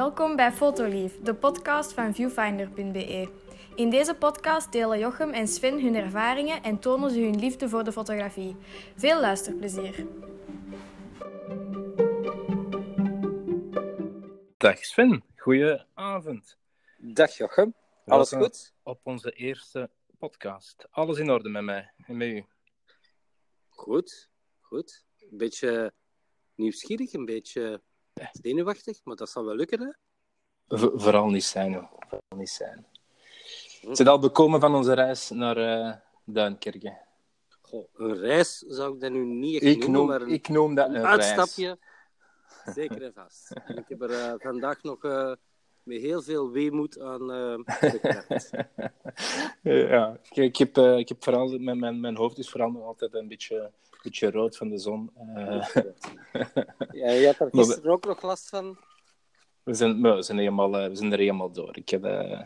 Welkom bij Fotolief, de podcast van viewfinder.be. In deze podcast delen Jochem en Sven hun ervaringen en tonen ze hun liefde voor de fotografie. Veel luisterplezier. Dag Sven, goedenavond. Dag Jochem, alles Welkom goed? Op onze eerste podcast. Alles in orde met mij en met u. Goed, goed. Een beetje nieuwsgierig, een beetje zenuwachtig, maar dat zal wel lukken, hè? V- vooral niet zijn, hoor. Vooral niet zijn. Zit al bekomen van onze reis naar Duinkerke. Goh, een reis zou ik dat nu niet echt Ik noemen, noem, maar een, ik noem dat een een uitstapje. Zeker en vast. En ik heb er eh, vandaag nog eh, met heel veel weemoed aan reis. ja, ik, ik, heb, ik heb vooral, mijn, mijn, mijn hoofd is vooral nog altijd een beetje, beetje rood van de zon. Eh, Ja, je had er gisteren ook nog last van. we, zijn, we, zijn helemaal, eh, we zijn er helemaal door. Ik heb, eh,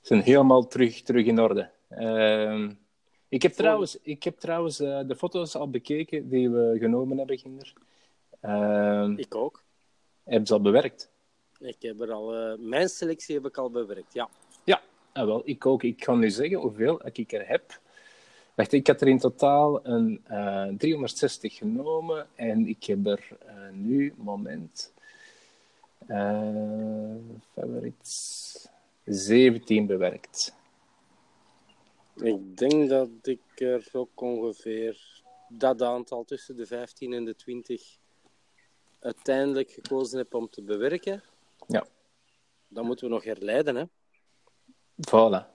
we zijn helemaal terug, terug in orde. Ehm, ik heb trouwens, ik heb trouwens de foto's al bekeken die we genomen hebben, Ginder. Ehm Ik ook. heb ze al bewerkt? Ik heb er al, mijn selectie heb ik al bewerkt, ja. Ja, ah, wel, ik ook. Ik kan nu zeggen hoeveel ik er heb. Wacht, ik had er in totaal een eh, 360 genomen en ik heb er eh, nu, moment, eh favorites, 17 bewerkt. Ik denk dat ik er ook ongeveer dat aantal tussen de 15 en de 20 uiteindelijk gekozen heb om te bewerken. Ja. Dan moeten we nog herleiden, hè. Voilà.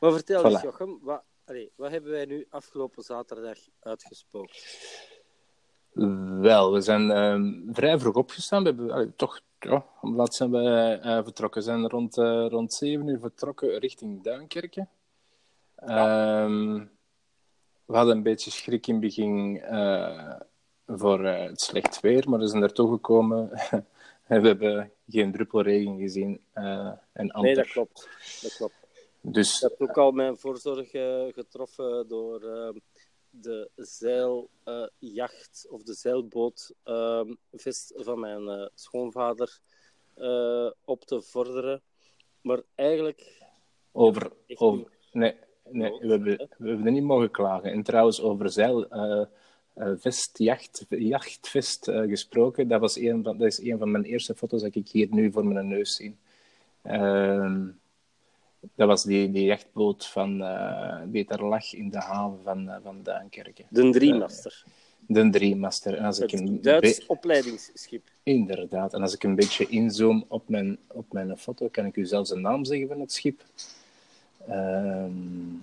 Maar vertel Voilà. eens, Jochem, wat, allee, wat hebben wij nu afgelopen zaterdag uitgespookt? Wel, we zijn ehm, vrij vroeg opgestaan. We hebben allee, toch, ja, om laat zijn we eh, vertrokken. We zijn rond, eh, rond 7 uur vertrokken richting Duinkerke. Ehm, we hadden een beetje schrik in het begin eh, voor eh, het slecht weer, maar we zijn er toch gekomen. en we hebben geen druppel regen gezien. eh en amper. Nee, dat klopt. Dat klopt. Dus Ik heb ook al mijn voorzorg eh, getroffen door eh, de zeiljacht of de zeilbootvest van mijn eh, schoonvader eh, op te vorderen. Maar eigenlijk, over... Over nee, nee we, hebben, we hebben er niet mogen klagen. En trouwens, over zeil... eh, eh, vest, jacht, jachtvest eh, gesproken. Dat, was een van, dat is een van mijn eerste foto's dat ik hier nu voor mijn neus zie. Ehm, dat was die, die jachtboot van, eh, die daar lag in de haven van, uh, van Duinkerke. de driemaster. De driemaster. En als ik een Duits opleidingsschip. Inderdaad. En als ik een beetje inzoom op mijn, op mijn foto, kan ik u zelfs de naam zeggen van het schip. Ehm,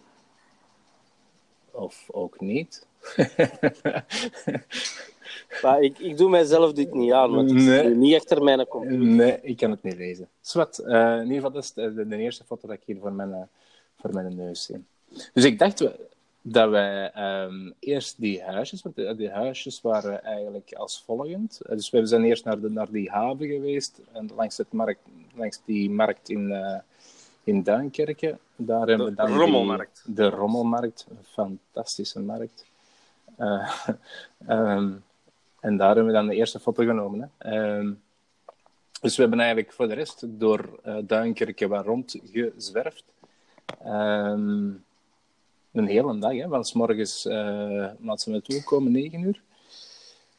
of ook niet. Maar ik, ik doe mijzelf dit niet aan, want het is Nee. nu niet achter mijn computer. Nee, ik kan het niet lezen. Zwat, eh, in ieder geval, dat is de, de, de eerste foto dat ik hier voor mijn, eh, voor mijn neus zie. Dus ik dacht we- dat wij ehm, eerst die huisjes, want de- die huisjes waren eigenlijk als volgend. Eh, Dus we zijn eerst naar, de, naar die haven geweest, en langs, het markt, langs die markt in, eh, in Duinkerke. Daar hebben we dan die- Rommelmarkt. de Rommelmarkt, een fantastische markt. Eh, ehm, en daar hebben we dan de eerste foto genomen. Hè. Ehm, dus we hebben eigenlijk voor de rest door eh Duinkerke wat rondgezwerfd. Ehm een hele dag, hè, van s morgens, uh, laat ze naartoe komen, 9 uur.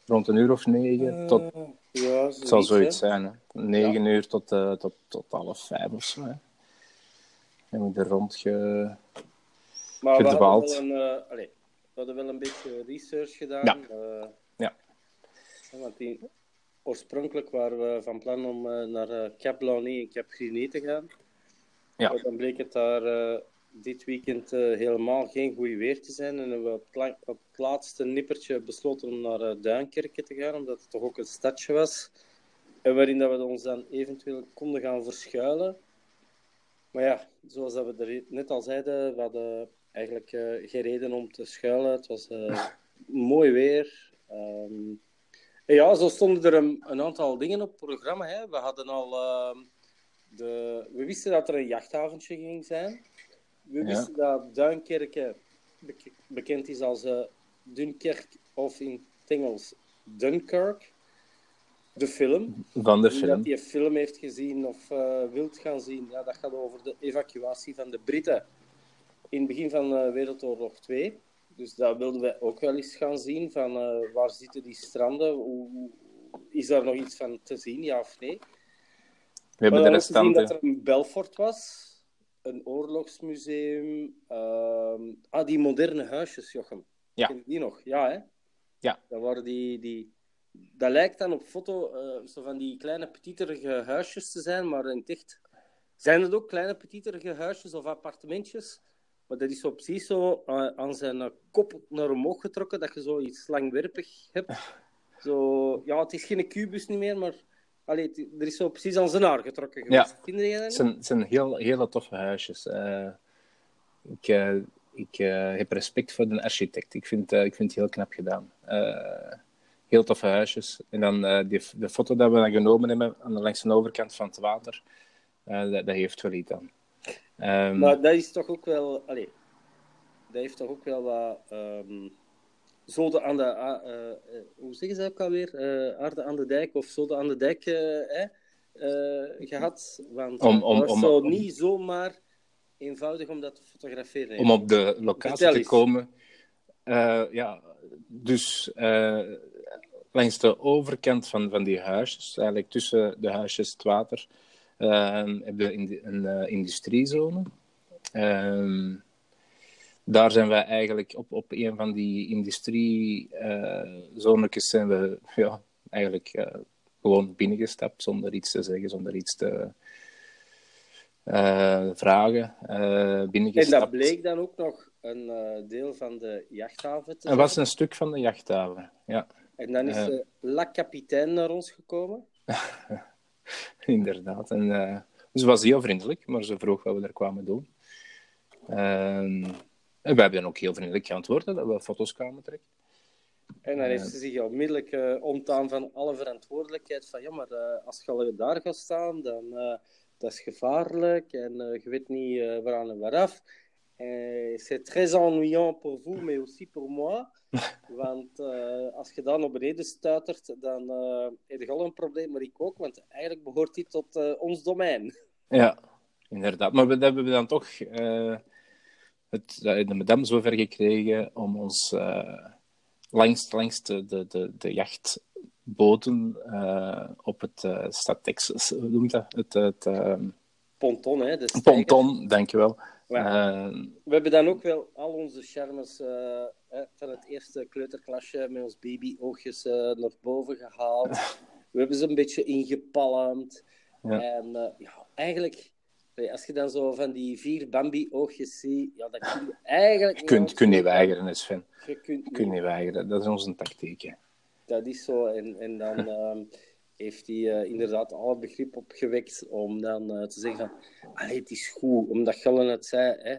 Rond een uur of negen, tot, Ja, het zal zoiets zijn. Hè. 9 uur tot, eh, tot, tot half vijf of zo. Hè. En we er rond ge... Maar we hadden, wel een, eh, allee, we hadden wel een beetje research gedaan. Ja. eh, Ja. Want die, oorspronkelijk waren we van plan om eh, naar eh, Cap Launay en Cap Griné te gaan. Ja. Maar dan bleek het daar eh, dit weekend helemaal geen goed weer te zijn. En hebben we op, op het laatste nippertje besloten om naar eh, Duinkerke te gaan, omdat het toch ook een stadje was. En waarin dat we ons dan eventueel konden gaan verschuilen. Maar ja, zoals dat we er net al zeiden, we hadden eigenlijk geen reden om te schuilen. Het was mooi weer. En ja, zo stonden er een, een aantal dingen op het programma. Hè. We hadden al... ehm, de, we wisten dat er een jachthaventje ging zijn. We Ja. wisten dat Duinkerke bek- bekend is als eh Dunkerque of in het Engels Dunkirk. de film. Van de film. dat die film heeft gezien of eh, wilt gaan zien, ja, dat gaat over de evacuatie van de Britten in het begin van eh, Wereldoorlog 2. Dus dat wilden wij ook wel eens gaan zien. Van eh, waar zitten die stranden? Hoe, is daar nog iets van te zien, ja of nee? We hebben We de hadden gezien dat restanten. er een Belfort was, een oorlogsmuseum. ehm, ah, die moderne huisjes, Jochem. Ja. Ken die nog? Ja, hè? Ja. Dat waren die... die... Dat lijkt dan op foto eh, zo van die kleine petiterige huisjes te zijn, maar in het echt zijn het ook kleine petiterige huisjes of appartementjes. Maar dat is zo precies zo eh, aan zijn kop naar omhoog getrokken, dat je zo iets langwerpig hebt. Zo, ja, het is geen kubus niet meer, maar allee, het- er is zo precies aan zijn haar getrokken geweest. Ja. Vind je dat zijn, het zijn heel, hele toffe huisjes. Eh, ik eh, ik heb respect voor de architect. Ik vind, ik vind het heel knap gedaan. Heel toffe huisjes. En dan die, de foto dat we dan genomen hebben aan de langs de overkant van het water, dat, dat heeft wel iets aan. Ehm, Maar dat is toch ook wel... Allee, dat heeft toch ook wel wat... zoden aan de... eh, eh, hoe zeggen ze ook alweer? Eh, aarde aan de dijk of zoden aan de dijk eh, eh, gehad. Want Om- om- het was om- zo om- niet zomaar eenvoudig om dat te fotograferen. om op de locatie te komen. Ja, dus langs de overkant van, van die huisjes, eigenlijk tussen de huisjes het water, eh, heb je in een eh, industriezone. Ehm, daar zijn wij eigenlijk op, op een van die industriezonetjes zijn we ja, eigenlijk eh, gewoon binnengestapt zonder iets te zeggen, zonder iets te eh, vragen. eh En binnengestapt. dat bleek dan ook nog een deel van de jachthaven te Het was een stuk van de jachthaven, ja, En dan is de La Capitaine naar ons gekomen. inderdaad. En, eh, ze was heel vriendelijk, maar ze vroeg wat we er kwamen doen. Ehm, en wij hebben ook heel vriendelijk geantwoord dat we foto's kwamen trekken. En dan heeft ze zich onmiddellijk eh, ontdaan van alle verantwoordelijkheid. Van ja, maar eh, als je al daar gaat staan, dan uh, dat is gevaarlijk en uh, je weet niet uh, waaraan en waaraf. Uh, c'est très ennuyant pour vous, mais aussi pour moi. want uh, als je dan naar beneden stuitert, dan uh, heb je al een probleem, maar ik ook, want eigenlijk behoort die tot uh, ons domein. Ja, inderdaad. Maar we hebben dan toch het, de madame zover gekregen om ons langs, langs de, de, de, de jachtboten op het uh, Statex, hoe noemt dat? Het, het ponton, hè? De ponton, dankjewel. Ja. we hebben dan ook wel al onze charmes uh, van het eerste kleuterklasje met ons babyoogjes uh, naar boven gehaald. we hebben ze een beetje ingepalmd. Ja. En uh, ja, eigenlijk, als je dan zo van die vier Bambi-oogjes ziet, ja, dat kun je eigenlijk niet. Kunt, kun je weigeren, Sven. Je kunt kun je weigeren, dat is onze tactiek. Hè. Dat is zo. En, en dan um, heeft hij uh, inderdaad alle begrip opgewekt om dan uh, te zeggen van, allee, het is goed, omdat Gellen het zei, hè,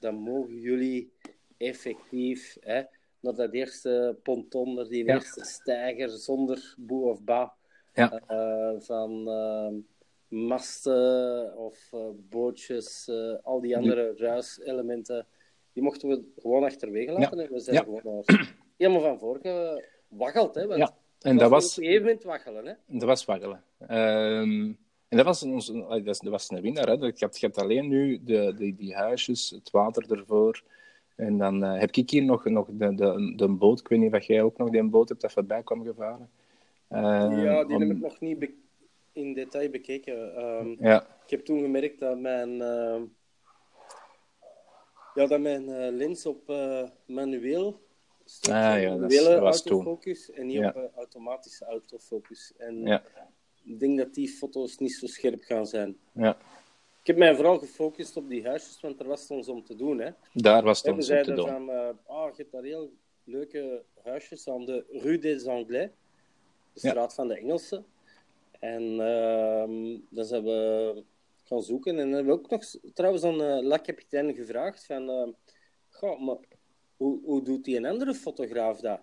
dan mogen jullie effectief hè, naar dat eerste ponton, naar die ja. eerste stijger, zonder boe of ba, ja. uh, van masten of uh, bootjes, uh, al die andere ruiselementen, die mochten we gewoon achterwege laten. Ja. En we zijn gewoon helemaal van voor gewaggeld. Hè, want. En dat was... Op een gegeven moment waggelen, hè? Dat was waggelen. Um, en dat was, ons, dat was een winnaar. Hè. Je, hebt, je hebt alleen nu de, de, die huisjes, het water ervoor. En dan uh, heb ik hier nog, nog de, de, de boot. Ik weet niet of jij ook nog die boot hebt dat voorbij kwam gevaren. Uh, ja, die om... heb ik nog niet in detail bekeken. Um, ja. Ik heb toen gemerkt dat mijn, uh, ja, dat mijn uh, lens op manueel Ah, ja, dat was autofocus en niet ja. op automatische autofocus. En ja. ik denk dat die foto's niet zo scherp gaan zijn. Ja. Ik heb mij vooral gefocust op die huisjes, want er was het ons om te doen. Hè. Daar was het ons om te doen. Van, uh, oh, je hebt daar heel leuke huisjes aan de Rue des Anglais, de straat van de Engelsen. En uh, dan zijn we gaan zoeken. En dan hebben we ook nog trouwens aan uh, La Capitaine gevraagd van... Goh, maar hoe, hoe doet die een andere fotograaf dat?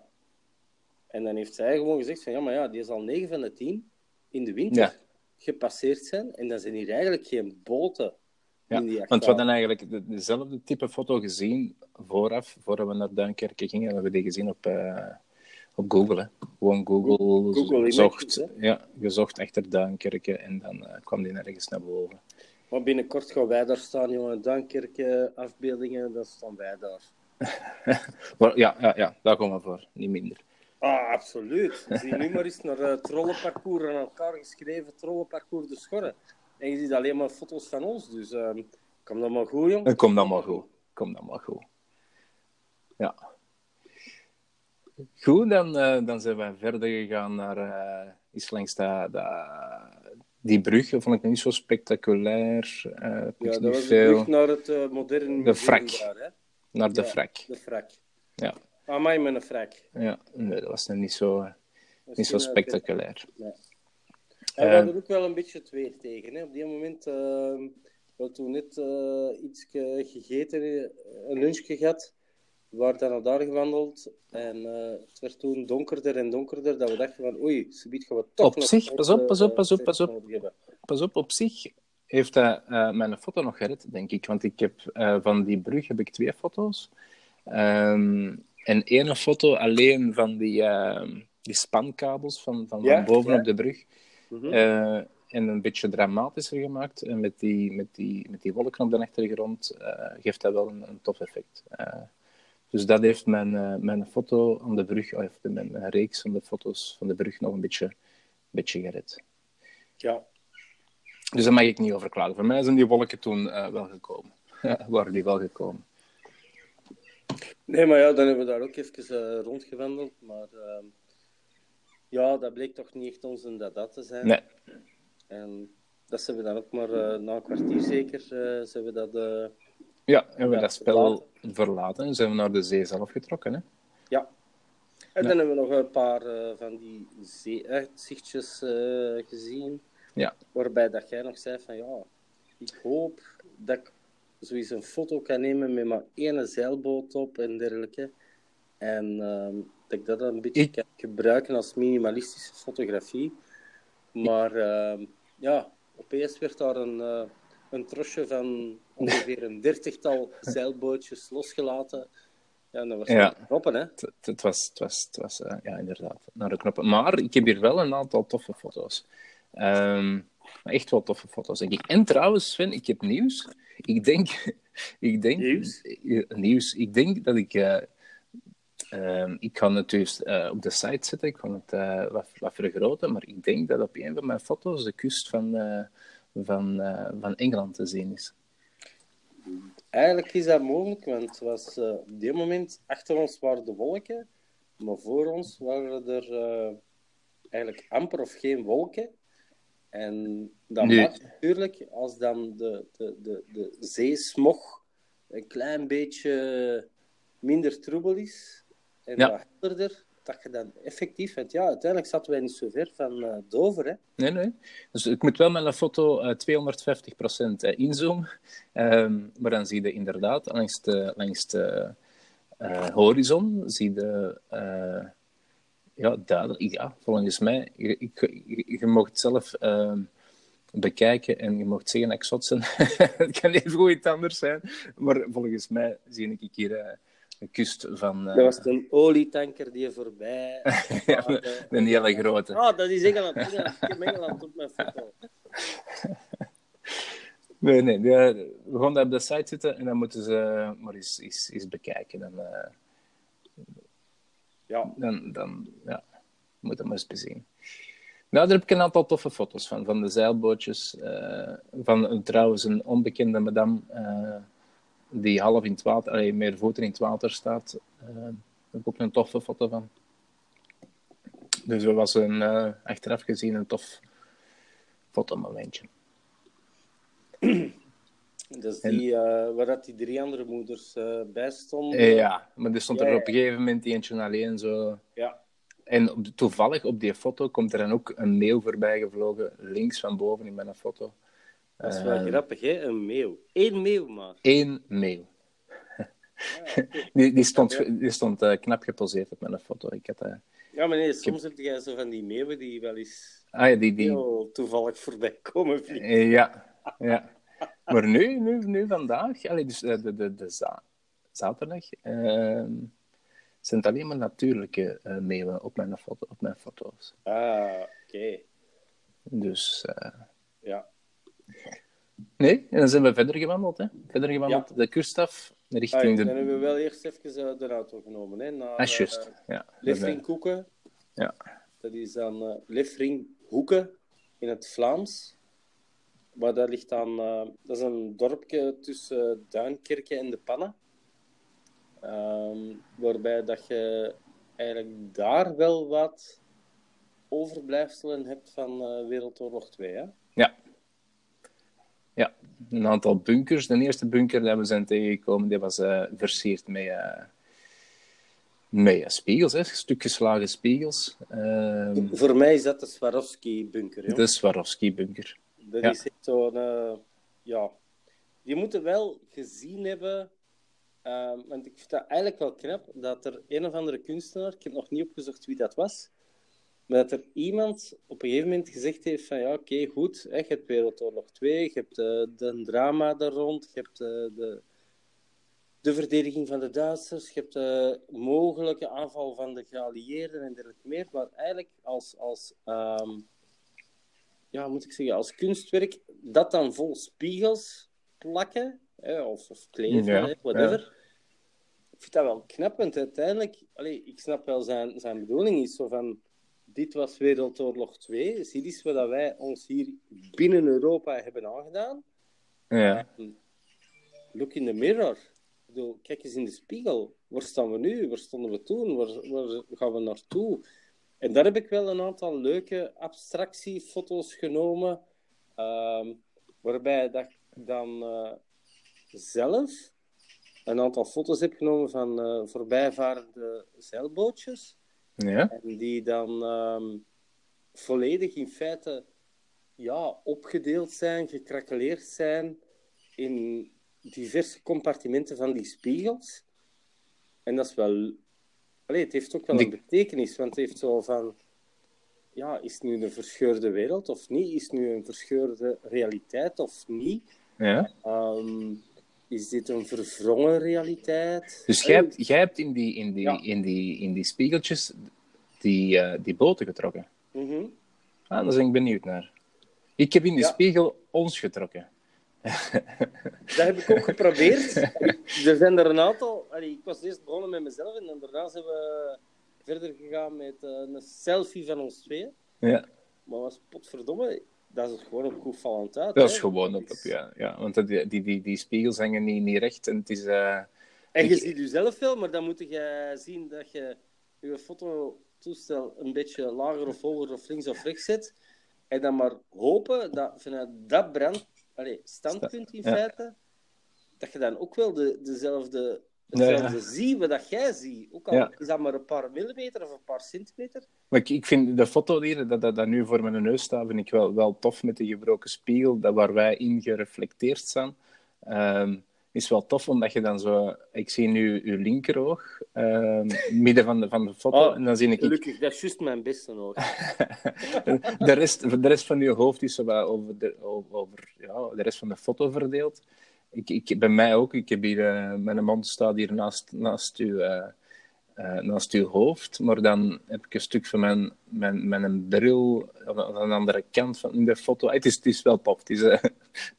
En dan heeft zij gewoon gezegd van... Ja, maar ja, die is al 9 van de 10 in de winter ja. gepasseerd zijn. En dan zijn hier eigenlijk geen boten ja, in die want we hadden eigenlijk de, dezelfde type foto gezien vooraf, voordat we naar Duinkerke gingen. We hebben die gezien op, uh, op Google. Hè. gewoon Google, Google gezocht, Images, ja, gezocht achter Duinkerke en dan eh, kwam die nergens naar boven. Maar binnenkort gaan wij daar staan, jongen. Duinkerke, afbeeldingen, dan staan wij daar. Ja, ja, ja, daar komen we voor, niet minder. Ah, absoluut. Zie nu maar eens naar het trollenparcours aan elkaar geschreven, trollenparcours de Schorre. En je ziet alleen maar foto's van ons, dus ehm kom dan maar goed, jong. Dat komt dan maar goed. Komt dan maar goed. Ja. Goed, dan, eh, dan zijn we verder gegaan naar uh, iets langs dat, dat, die brug. Dat vond ik niet zo spectaculair. Uh, Ja, dat was de brug naar het eh, moderne museum frak. daar, hè. Naar de Ja. frak. De frak. Ja. Amai, met een frak. Ja, nee, dat was niet zo, eh, niet zo spectaculair. En we hadden ook wel een beetje het weer tegen. Hè. Op die moment, uh, we hadden toen net eh, iets ge- gegeten, eh, een lunchje gehad. We waren dan naar daar gewandeld. En het werd toen donkerder en donkerder, dat we dachten van oei, ze biedt gaan we toch Op nog zich, pas op, pas op, pas op, pas op. Pas op, op zich heeft hij eh, mijn foto nog gered, denk ik. Want ik heb eh, van die brug heb ik twee foto's. Ehm, en één foto alleen van die, ehm, die spankabels van, van, Ja, de brug. Mhm. Eh, en een beetje dramatischer gemaakt. En met die, met die, met die wolken op de achtergrond geeft dat wel een, een tof effect. Dus dat heeft mijn, mijn foto aan de brug, of mijn reeks van de foto's van de brug nog een beetje, beetje gered. Ja, Dus daar mag ik niet over klagen. Voor mij zijn die wolken toen eh, wel gekomen. Waren die wel gekomen. nee, maar ja, dan hebben we daar ook even eh, rondgewandeld. Maar ehm, ja, dat bleek toch niet echt ons en dat dat te zijn. Nee, En dat ze we dan ook maar eh, na een kwartier zeker, ze hebben dat... ja, hebben we dat spel verlaten en zijn we naar de zee zelf getrokken. Hè? Ja. En Ja. dan hebben we nog een paar van die zee-uitzichtjes gezien. Ja. Waarbij dat jij nog zei van ja, ik hoop dat ik zoiets een foto kan nemen met maar één zeilboot op en dergelijke. En ehm, dat ik dat dan een beetje Ik- kan gebruiken als minimalistische fotografie. Maar ehm, ja, opeens werd daar een, eh, een trosje van ongeveer een dertigtal zeilbootjes losgelaten. Ja, en dat was Ja. ja. proppen, hè? Het, was, het was, het was eh, ja, inderdaad, naar de knoppen. Maar ik heb hier wel een aantal toffe foto's. Ehm, maar echt wel toffe foto's, denk ik. En trouwens, Sven, ik heb nieuws. Ik denk... ik denk Nieuws? Eh, nieuws. Ik denk dat ik... eh, ehm, ik ga het dus eh, op de site zetten. Ik ga het eh, wat, wat vergroten. Maar ik denk dat op een van mijn foto's de kust van, eh, van, eh, van Engeland te zien is. Eigenlijk is dat mogelijk, want het was, eh, op dit moment achter ons waren de wolken, maar voor ons waren er eh, eigenlijk amper of geen wolken. En dat Nu- maakt natuurlijk, als dan de, de, de, de zeesmog een klein beetje minder troebel is en Ja. wat helderder, dat je dan effectief, want ja, uiteindelijk zaten wij niet zo ver van eh, Dover, hè. Nee, nee. Dus ik moet wel met een foto eh 250% eh, inzoomen. Ehm, maar dan zie je inderdaad langs de, langs de eh, horizon, zie je eh, ja, duidelijk, ja, volgens mij, je, ik, je, je mocht zelf ehm, bekijken en je mocht zeggen zot ben. Het kan even goed iets anders zijn, maar volgens mij zie ik hier eh, een kust van... eh, Dat was een olietanker die voorbij ja, een hele grote. Ah, dat is Engeland. Engeland. Ik heb Engeland op mijn foto. Nee, nee. we gaan daar op de site zitten en dan moeten ze maar eens, eens, eens bekijken. Eh, Ja, dan, dan ja, moeten we maar eens bezien. Nou, daar heb ik een aantal toffe foto's van. Van de zeilbootjes. eh, van een, trouwens een onbekende madame eh, die half in het water, allee, meer voeten in het water staat. Eh, daar heb ik ook een toffe foto van. Dus dat was een, eh, achteraf gezien een tof fotomomentje. Is die eh, waar dat die drie andere moeders eh, bij stonden. Eh, Ja, maar er stond Ja, er op een gegeven moment eentje alleen zo. Ja. En op de- toevallig op die foto komt er dan ook een mail voorbij gevlogen, links van boven in mijn foto. Dat is wel grappig, hè? Een meeuw. Eén meeuw maar. Eén mail. Die, die stond, die stond knap geposeerd op mijn foto. Ik had, Ja, maar nee, soms heb jij zo van die meeuwen die wel eens ah ja, die, die, heel toevallig voorbij komen vliegen. ja, ja. Maar nu, nu, nu vandaag, allee, dus, eh, de, de, de za- zaterdag, ehm, zijn het alleen maar natuurlijke uh, meeuwen op mijn, foto, op mijn foto's. Ah, oké. Dus... Uh... Ja. Nee, en dan zijn we verder gewandeld. Hè? Verder gewandeld ja. de kust af, richting ah, de... Dan hebben we wel eerst even de auto genomen. Hè, naar, ah, juist. ja. Lefringhoeken. Ja. Dat is dan uh, Lefringhoeken in het Vlaams. Maar dat ligt aan... Uh, dat is een dorpje tussen Duinkerke en De Pannen. Um, waarbij dat je eigenlijk daar wel wat overblijfselen hebt van uh, Wereldoorlog 2, hè? Ja. Ja, een aantal bunkers. De eerste bunker dat we zijn tegengekomen, die was uh, versierd met, uh, met spiegels, hè? stuk geslagen spiegels. Uh, Voor mij is dat de Swarovski-bunker. De Swarovski-bunker. Dat ja. is echt zo'n... ja, die moeten wel gezien hebben Uh, want ik vind dat eigenlijk wel knap dat er een of andere kunstenaar, ik heb nog niet opgezocht wie dat was, maar dat er iemand op een gegeven moment gezegd heeft van ja, oké, goed, hè, je hebt Wereldoorlog 2, je hebt uh, de drama daar rond, je hebt uh, de, de verdediging van de Duitsers, je hebt de mogelijke aanval van de geallieerden en dergelijke meer, maar eigenlijk als, als um, ja, moet ik zeggen, als kunstwerk, dat dan vol spiegels plakken, hè, of, of kleven, ja, hè, whatever. Ja. Ik vind dat wel knap, want uiteindelijk, allee, ik snap wel zijn, zijn bedoeling, is zo van, dit was Wereldoorlog 2, dus dit is wat wij ons hier binnen Europa hebben aangedaan. Ja. Look in the mirror. Ik bedoel, kijk eens in de spiegel. Waar staan we nu? Waar stonden we toen? Waar, waar gaan we naartoe? En daar heb ik wel een aantal leuke abstractiefoto's genomen, um, waarbij dat ik dan uh, zelf een aantal foto's heb genomen van uh, voorbijvarende zeilbootjes. Ja. En die dan um, volledig in feite ja, opgedeeld zijn, gekrakeleerd zijn in diverse compartimenten van die spiegels. En dat is wel... Allee, het heeft ook wel een betekenis, want het heeft zo van... Ja, is het nu een verscheurde wereld of niet? Is het nu een verscheurde realiteit of niet? Ja. Um, is dit een verwrongen realiteit? Dus jij hebt, jij hebt in, die, in, die, ja. in, die, in die spiegeltjes die, uh, die boten getrokken? Mm -hmm. ah, daar ben ik benieuwd naar. Ik heb in die ja. spiegel ons getrokken. Dat heb ik ook geprobeerd. er zijn er een aantal. Allee, ik was eerst begonnen met mezelf en daarna zijn we verder gegaan met uh, een selfie van ons tweeën. Ja. Maar was potverdomme, dat is gewoon op goed vallend uit. Dat is hè? gewoon op, ja. ja. Want die, die, die, die spiegels hangen niet, niet recht en het is... Uh... En je ik... ziet jezelf veel, maar dan moet je zien dat je je fototoestel een beetje lager of hoger of links of rechts zet. En dan maar hopen dat vanuit dat brand, allez, standpunt in ja. feite, dat je dan ook wel de, dezelfde, hetzelfde ja, ja. ziet wat dat jij ziet. Ook al is dat maar een paar millimeter of een paar centimeter. Maar ik, ik vind de foto hier, dat, dat, dat nu voor mijn neus staat, vind ik wel, wel tof met de gebroken spiegel, dat waar wij in gereflecteerd staan. Um, is wel tof, omdat je dan zo... Ik zie nu uw linkeroog, um, midden van de, van de foto, oh, en dan zie ik... Gelukkig, dat is juist mijn beste oog. de, rest, de rest van uw hoofd is zo over, de, over ja, de rest van de foto verdeeld. Ik, ik, bij mij ook. Ik heb hier... Uh, mijn mond staat hier naast, naast uw... Uh, uh, naast uw hoofd, maar dan heb ik een stuk van mijn, mijn, mijn bril aan de andere kant van de foto. Het is, het is wel tof, het is uh,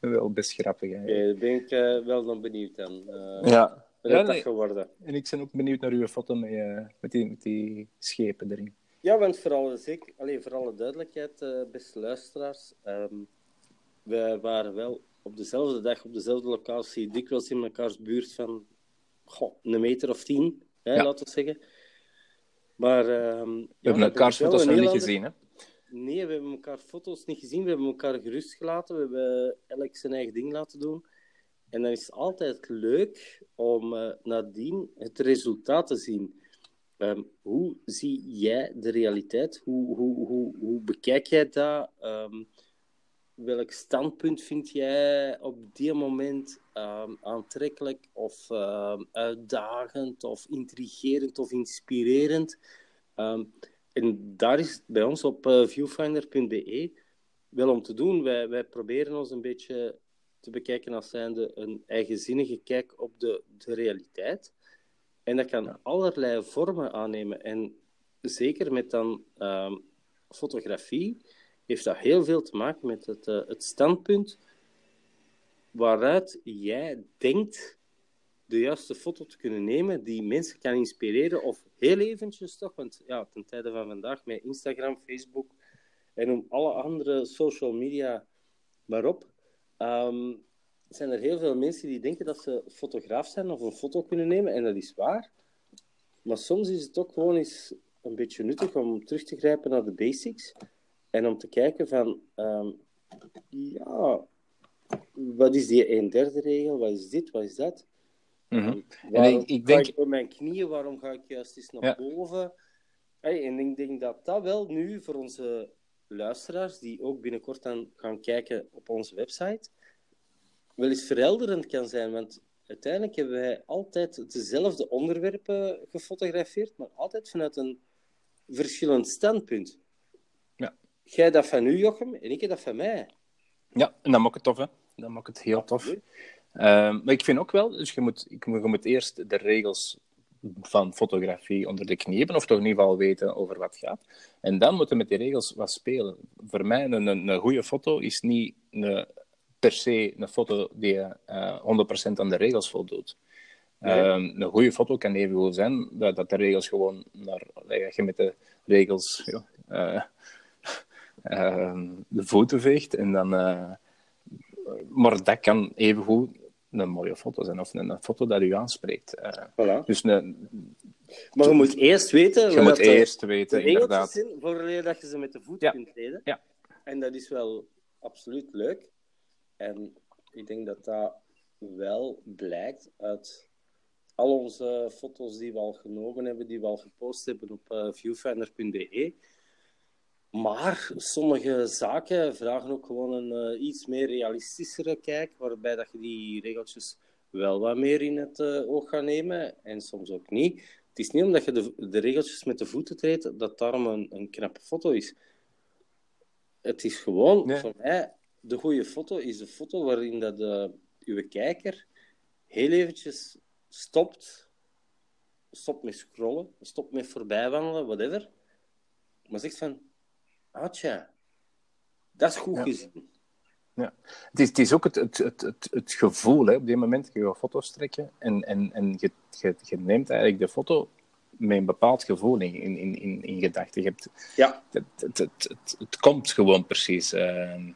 wel best grappig. Okay, daar ben ik uh, wel nog benieuwd aan. ja. ja nee. geworden. En ik ben ook benieuwd naar uw foto met, met, die, met die schepen erin. Ja, want voor alle, zeker, allez, voor alle duidelijkheid, beste luisteraars, um, we waren wel op dezelfde dag, op dezelfde locatie, dikwijls in mekaars buurt van goh, een meter of tien hè, ja. laten we zeggen. Maar, uh, we hebben elkaar foto's nog niet gezien, hè? Nee, we hebben elkaar foto's niet gezien. We hebben elkaar gerust gelaten. We hebben elk zijn eigen ding laten doen. En dan is het altijd leuk om uh, nadien het resultaat te zien. Um, hoe zie jij de realiteit? Hoe, hoe, hoe, hoe bekijk jij dat? Um, welk standpunt vind jij op die moment um, aantrekkelijk of um, uitdagend of intrigerend of inspirerend? Um, en daar is bij ons op uh, viewfinder.be wel om te doen. Wij, wij proberen ons een beetje te bekijken als zijnde een eigenzinnige kijk op de, de realiteit. En dat kan allerlei vormen aannemen. En zeker met dan ehm, fotografie heeft dat heel veel te maken met het, eh, het standpunt waaruit jij denkt de juiste foto te kunnen nemen die mensen kan inspireren. Of heel eventjes toch, want ja, ten tijde van vandaag met Instagram, Facebook en om alle andere social media maar op, ehm, zijn er heel veel mensen die denken dat ze fotograaf zijn of een foto kunnen nemen. En dat is waar. Maar soms is het ook gewoon eens een beetje nuttig om terug te grijpen naar de basics. En om te kijken van, ehm, ja, wat is die een derde regel? Wat is dit? Wat is dat? Mhm. Waarom ik- ik ga denk- ik op mijn knieën? Waarom ga ik juist eens naar Ja. boven? Hey, en ik denk dat dat wel nu voor onze luisteraars, die ook binnenkort dan gaan kijken op onze website, wel eens verhelderend kan zijn. Want uiteindelijk hebben wij altijd dezelfde onderwerpen gefotografeerd, maar altijd vanuit een verschillend standpunt. Ja. Jij dat van u, Jochem, en ik dat van mij. Ja, en dat maakt het tof, hè. Dat maakt het heel tof. Ehm, maar ik vind ook wel, dus je moet, ik, je moet eerst de regels van fotografie onder de knie hebben, of toch in ieder geval weten over wat gaat. En dan moeten we met die regels wat spelen. Voor mij, een, een, een goede foto is niet een, per se een foto die eh 100% aan de regels voldoet. Nee. Ehm, een goede foto kan even goed zijn dat, dat de regels gewoon naar, dat je met de regels ja, eh, de voeten veegt en dan. eh, maar dat kan evengoed een mooie foto zijn of een, foto dat u aanspreekt. Eh, Voilà. dus een, Maar je moet eerst weten... je moet eerst weten, inderdaad. zijn voordat dat je ze met de voet Ja. kunt treden. Ja. En dat is wel absoluut leuk. En ik denk dat dat wel blijkt uit al onze foto's die we al genomen hebben, die we al gepost hebben op eh, viewfinder.be. Maar sommige zaken vragen ook gewoon een eh, iets meer realistischere kijk, waarbij dat je die regeltjes wel wat meer in het eh, oog gaat nemen en soms ook niet. Het is niet omdat je de, de regeltjes met de voeten treedt, dat daarom een, een knappe foto is. Het is gewoon, Nee. voor mij, de goede foto is de foto waarin dat de, uw kijker heel eventjes stopt, stopt met scrollen, stopt met voorbijwandelen, whatever, maar zegt van, ah tja, dat is goed Ja. gezien. Ja. Het, is, het is ook het, het, het, het, het gevoel hè, op die moment. Je gaat foto's trekken en, en, en je, je, je neemt eigenlijk de foto met een bepaald gevoel in, in, in, in, gedachten. Je hebt, Ja, het, het, het, het, het komt gewoon precies. eh,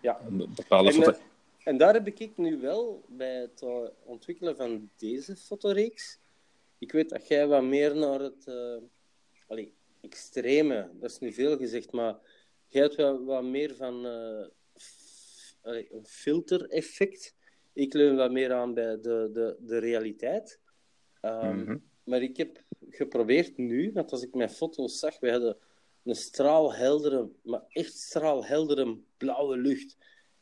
ja. een bepaalde En, foto. eh, en daar heb ik nu wel bij het eh, ontwikkelen van deze fotoreeks. Ik weet dat jij wat meer naar het eh, allee, extreme, dat is nu veel gezegd, maar jij hebt wel wat meer van allee, een filter-effect. Ik leun wat meer aan bij de, de, de realiteit. Ehm, Mhm. Maar ik heb geprobeerd nu, want als ik mijn foto's zag, we hadden een straalheldere, maar echt straalheldere blauwe lucht.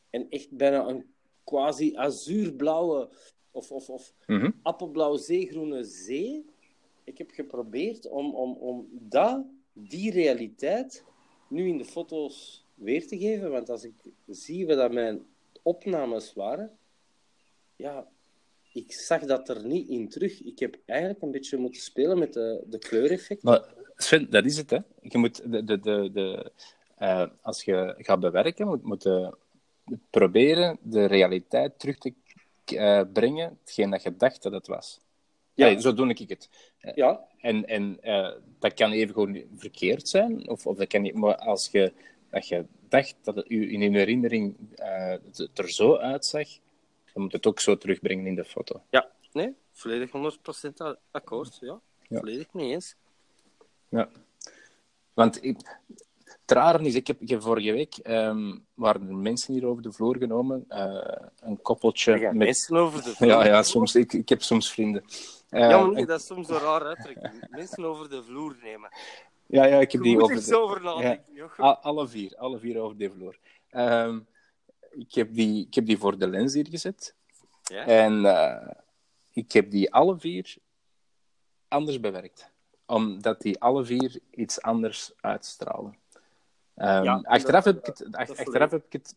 En echt bijna een quasi azuurblauwe of, of, of Mhm. appelblauw zeegroene zee. Ik heb geprobeerd om, om, om dat, die realiteit nu in de foto's weer te geven. Want als ik zie wat mijn opnames waren, ja, ik zag dat er niet in terug. Ik heb eigenlijk een beetje moeten spelen met de, de kleureffecten. Maar Sven, dat is het, hè. Je moet de, de, de, de, eh, als je gaat bewerken, moet, moet je proberen de realiteit terug te eh, brengen, hetgeen dat je dacht dat het was. Ja. Zo doe ik het. Ja, En, en eh, dat kan even gewoon verkeerd zijn, of, of dat kan niet, maar als je, dat je dacht dat het u in je herinnering eh, het er zo uitzag, dan moet je het ook zo terugbrengen in de foto. ja. Nee, volledig 100% a- akkoord. Ja, Ja. volledig mee eens. Ja. Want ik, het rare is, ik heb, ik heb vorige week ehm, waren er mensen hier over de vloer genomen, eh, een koppeltje met... mensen over de vloer. Ja, ja soms, ik, ik heb soms vrienden. Eh, Ja, maar nee, dat is soms een raar uitdrukking. Mensen over de vloer nemen. ja, ja, ik heb die over de... over nadenken. Jochem. Al- alle vier, alle vier over de vloer. Ehm, ik, heb die, ik heb die voor de lens hier gezet. Ja? En eh, ik heb die alle vier anders bewerkt. Omdat die alle vier iets anders uitstralen. Ehm, Ja, achteraf, dat- heb ik het, achteraf heb ik het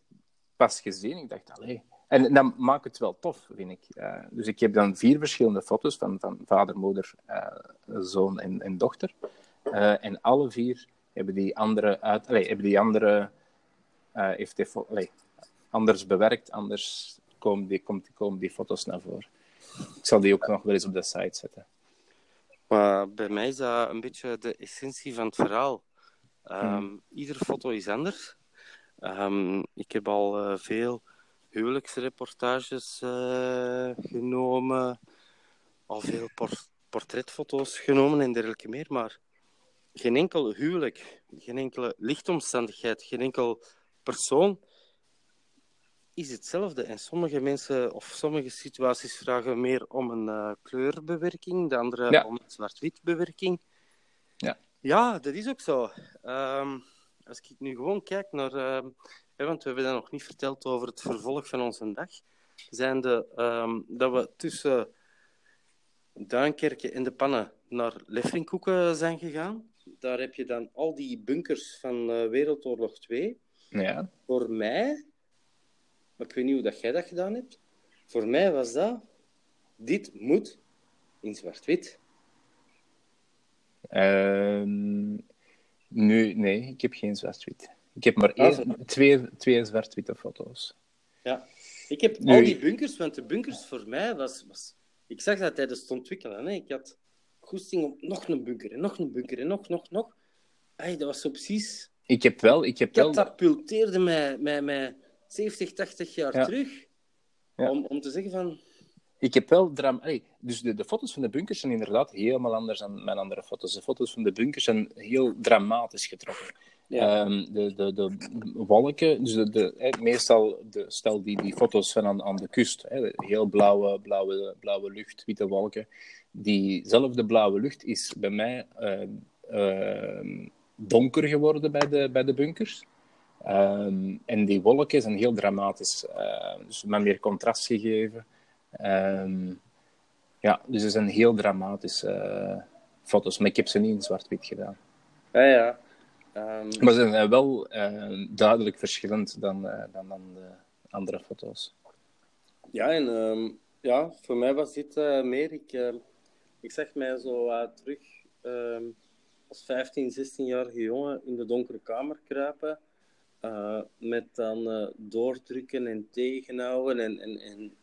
pas gezien. Ik dacht, allee, En dat maakt het wel tof, vind ik. Uh, dus ik heb dan vier verschillende foto's van, van vader, moeder, uh, zoon en, en dochter. Uh, en alle vier hebben die andere, uit, allez, hebben die andere heeft die, anders bewerkt, anders komen die, komt, komen die foto's naar voren. Ik zal die ook nog wel eens op de site zetten. Maar bij mij is dat een beetje de essentie van het verhaal. Um, hmm. Iedere foto is anders. Um, ik heb al uh, veel huwelijksreportages uh, genomen, al veel por portretfoto's genomen en dergelijke meer, maar geen enkel huwelijk, geen enkele lichtomstandigheid, geen enkel persoon is hetzelfde. En sommige mensen of sommige situaties vragen meer om een uh, kleurbewerking, de andere om een zwart-wit bewerking. Ja. dat is ook zo. Um, als ik nu gewoon kijk naar, uh, want we hebben dat nog niet verteld over het vervolg van onze dag, zijn de, um, dat we tussen Duinkerken en de Pannen naar Leffringkoeken zijn gegaan. Daar heb je dan al die bunkers van uh, Wereldoorlog 2. Ja. Voor mij maar ik weet niet hoe dat jij dat gedaan hebt. Voor mij was dat, dit moet in zwart-wit. Uh, nu, nee, ik heb geen zwart-wit. Ik heb maar ah, één, twee, twee zwart-witte foto's. Ja, ik heb al die bunkers, want de bunkers voor mij was... was ik zag dat tijdens het ontwikkelen. Hè. Ik had goesting om nog een bunker en nog een bunker en nog, nog, nog. Ay, dat was zo precies... Ik heb wel... Ik heb catapulteerde mij, mij, mij 70, 80 jaar terug. Om, om te zeggen van... Ik heb wel drama... dus de, de foto's van de bunkers zijn inderdaad helemaal anders dan mijn andere foto's. De foto's van de bunkers zijn heel dramatisch getrokken. Ja. Um, de, de, de wolken, dus de, de, meestal de, stel die, die foto's van aan, aan de kust, hè, heel blauwe, blauwe, blauwe lucht, witte wolken. Diezelfde blauwe lucht is bij mij uh, uh, donker geworden bij de, bij de bunkers. Um, en die wolken zijn heel dramatisch. Uh, dus met meer contrast gegeven. Um, ja, dus het zijn heel dramatische uh, foto's. Maar ik heb ze niet in zwart-wit gedaan. Ja, ja. Um... Maar ze zijn wel uh, duidelijk verschillend dan, dan, dan de andere foto's. Ja, en ja, voor mij was dit meer... Ik, ik zeg mij zo terug als 15, 16-jarige jongen in de donkere kamer kruipen met dan doordrukken en tegenhouden en, en, en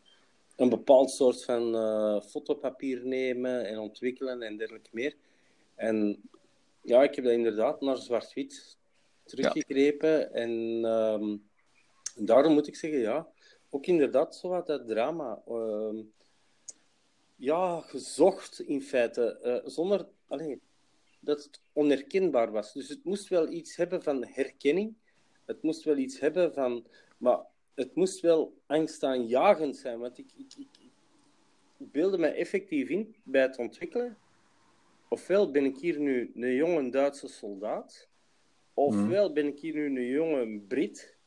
een bepaald soort van uh, fotopapier nemen en ontwikkelen en dergelijke meer. En ja, ik heb dat inderdaad naar zwart-wit teruggegrepen. Ja. En um, daarom moet ik zeggen, ja, ook inderdaad zo wat dat drama. Uh, ja, gezocht in feite, zonder alleen, dat het onherkenbaar was. Dus het moest wel iets hebben van herkenning het moest wel iets hebben van... Maar het moest wel angstaanjagend zijn. Want ik, ik, ik, ik beelde me effectief in bij het ontwikkelen. Ofwel ben ik hier nu een jonge Duitse soldaat. Ofwel mhm. ben ik hier nu een jonge Brit.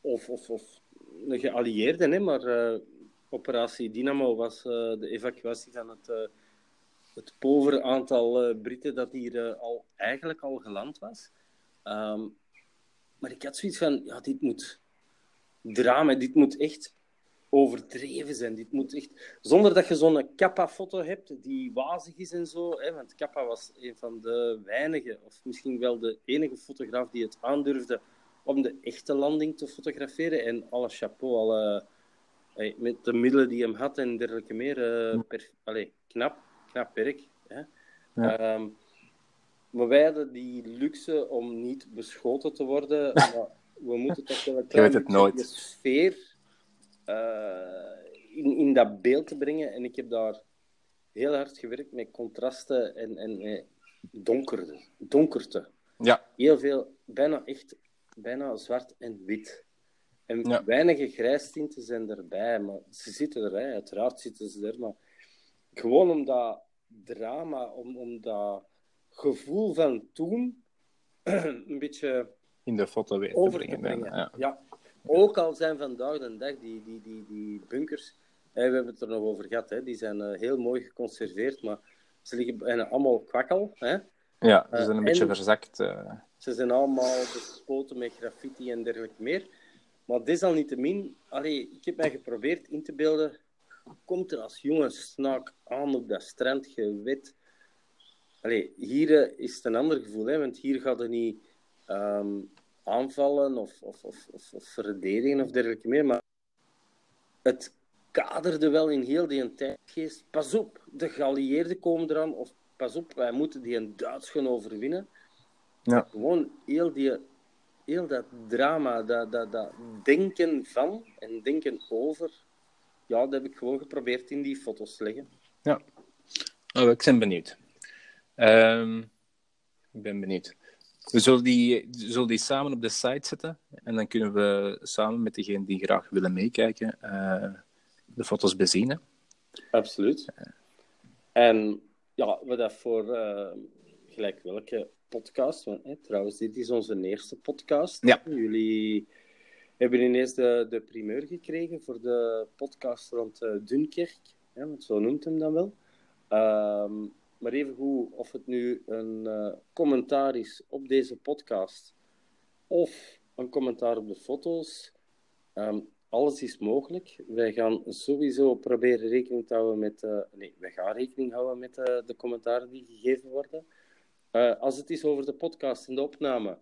Of, of, of een geallieerde, hè, maar uh, operatie Dynamo was uh, de evacuatie van het, uh, het povere aantal Britten dat hier al, eigenlijk al geland was. Um, maar ik had zoiets van, ja, dit moet drama, dit moet echt overdreven zijn. Dit moet echt... Zonder dat je zo'n Kappa-foto hebt die wazig is en zo. Hè, want Kappa was een van de weinige, of misschien wel de enige fotograaf die het aandurfde om de echte landing te fotograferen. En alle chapeau, alle, met de middelen die hem had en dergelijke meer. Uh, per, knap, knap werk. Hè. Ja. Ehm, maar wij hadden die luxe om niet beschoten te worden. We moeten toch wel een klein beetje sfeer uh, in, in dat beeld te brengen. En ik heb daar heel hard gewerkt met contrasten en, en donkerde, donkerte. Ja. Heel veel, bijna echt, bijna zwart en wit. En ja. weinige grijstinten zijn erbij, maar ze zitten erbij, uiteraard zitten ze er. Maar gewoon om dat drama, om, om dat gevoel van toen een beetje in de foto weer over te brengen. ja. ja. Ook al zijn vandaag de dag die, die, die, die bunkers, hè, we hebben het er nog over gehad, hè, die zijn uh, heel mooi geconserveerd, maar ze liggen bijna allemaal kwakkel. Hè. Ja, ze zijn een uh, beetje verzakt. Uh... Ze zijn allemaal bespoten met graffiti en dergelijke meer. Maar desalniettemin, allee, ik heb mij geprobeerd in te beelden. Komt er als jonge snaak aan op dat strand, gewet. Allee, hier eh, is het een ander gevoel, hè, want hier gaat het niet ehm, aanvallen of, of, of, of, of verdedigen of dergelijke meer. Maar het kaderde wel in heel die tijdgeest. Pas op, de geallieerden komen eraan. Of pas op, wij moeten die een Duits gaan overwinnen. Ja. Gewoon heel, die, heel dat drama, dat, dat, dat denken van en denken over. Ja, dat heb ik gewoon geprobeerd in die foto's te leggen. Ja. Oh, ik ben benieuwd. Ehm, ik ben benieuwd. We zullen die, zullen die samen op de site zetten. En dan kunnen we samen met degenen die graag willen meekijken eh, de foto's bezien. hè. Absoluut. En ja, we dat voor eh, gelijk welke podcast, want hè, trouwens, dit is onze eerste podcast. Ja. Jullie hebben ineens de, de primeur gekregen voor de podcast rond eh, Dunkerk, hè, want zo noemt hem dan wel. Ehm, maar even hoe of het nu een eh, commentaar is op deze podcast of een commentaar op de foto's. ehm, alles is mogelijk. Wij gaan sowieso proberen rekening te houden met... eh, nee, wij gaan rekening houden met eh, de commentaren die gegeven worden. Als het is over de podcast en de opname,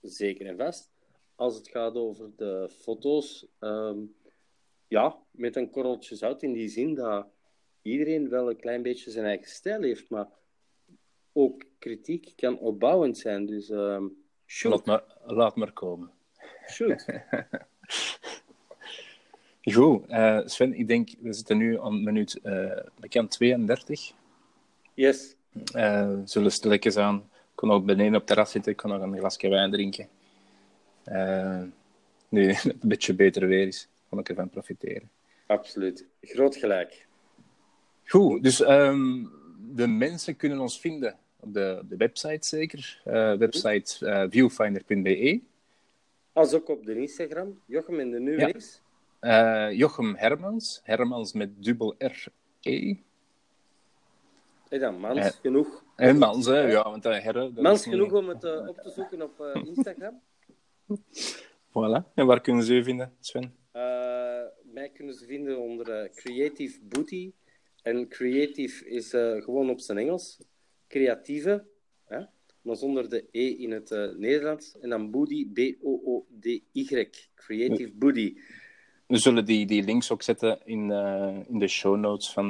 zeker en vast. Als het gaat over de foto's, ehm, ja, met een korreltje zout in die zin dat iedereen wel een klein beetje zijn eigen stijl heeft, maar ook kritiek kan opbouwend zijn. Dus ehm shoot, Laat maar, laat maar komen. shoot. Goed, eh, Sven, ik denk, we zitten nu aan minuut eh bekend 32. Yes. Eh zullen stilletjes aan. Ik kon ook beneden op het terras zitten, ik kon nog een glasje wijn drinken. Eh, nu het een beetje beter weer is, kan ik ervan profiteren. Absoluut. Groot gelijk. Goed, dus ehm, de mensen kunnen ons vinden op de, op de website zeker. Eh, website eh, viewfinder.be. Als ook op de Instagram. Jochem en de nu Ja. Eh, Jochem Hermans, Hermans met dubbel R-E. En dan mans genoeg. En Mans, hè, ja, want uh, herre... Mans niet- genoeg om het op te zoeken op Instagram. Voilà. En waar kunnen ze u vinden, Sven? Mij kunnen ze vinden onder Creative Booty. En creative is eh, gewoon op zijn Engels. Creatieve, hè? maar zonder de E in het eh, Nederlands. En dan Booty, B-O-O-D-Y. Creative Booty. We zullen die, die links ook zetten in, eh, in de show notes van,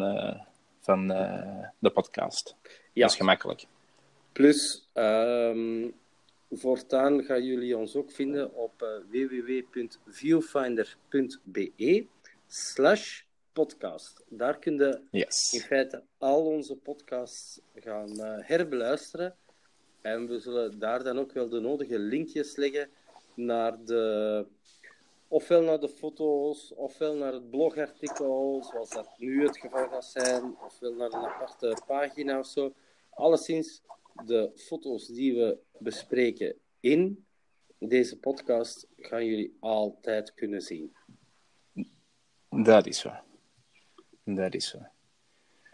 van de podcast. Ja. Dat is gemakkelijk. Plus, ehm, voortaan gaan jullie ons ook vinden op www.viewfinder.be slash podcast. Daar kun je in feite al onze podcasts gaan eh, herbeluisteren. En we zullen daar dan ook wel de nodige linkjes leggen naar de... Ofwel naar de foto's, ofwel naar het blogartikel, zoals dat nu het geval gaat zijn, ofwel naar een aparte pagina of zo. Alleszins, de foto's die we bespreken in deze podcast gaan jullie altijd kunnen zien. Dat is Dat is zo.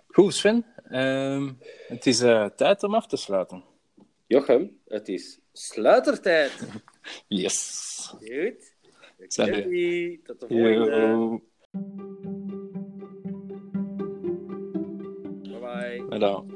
Goed, Sven. Ehm, het is eh, tijd om af te sluiten. Jochem, het is sluitertijd. Yes. Goed. Salut. Tot de volgende. Yo. Bye bye. Voilà.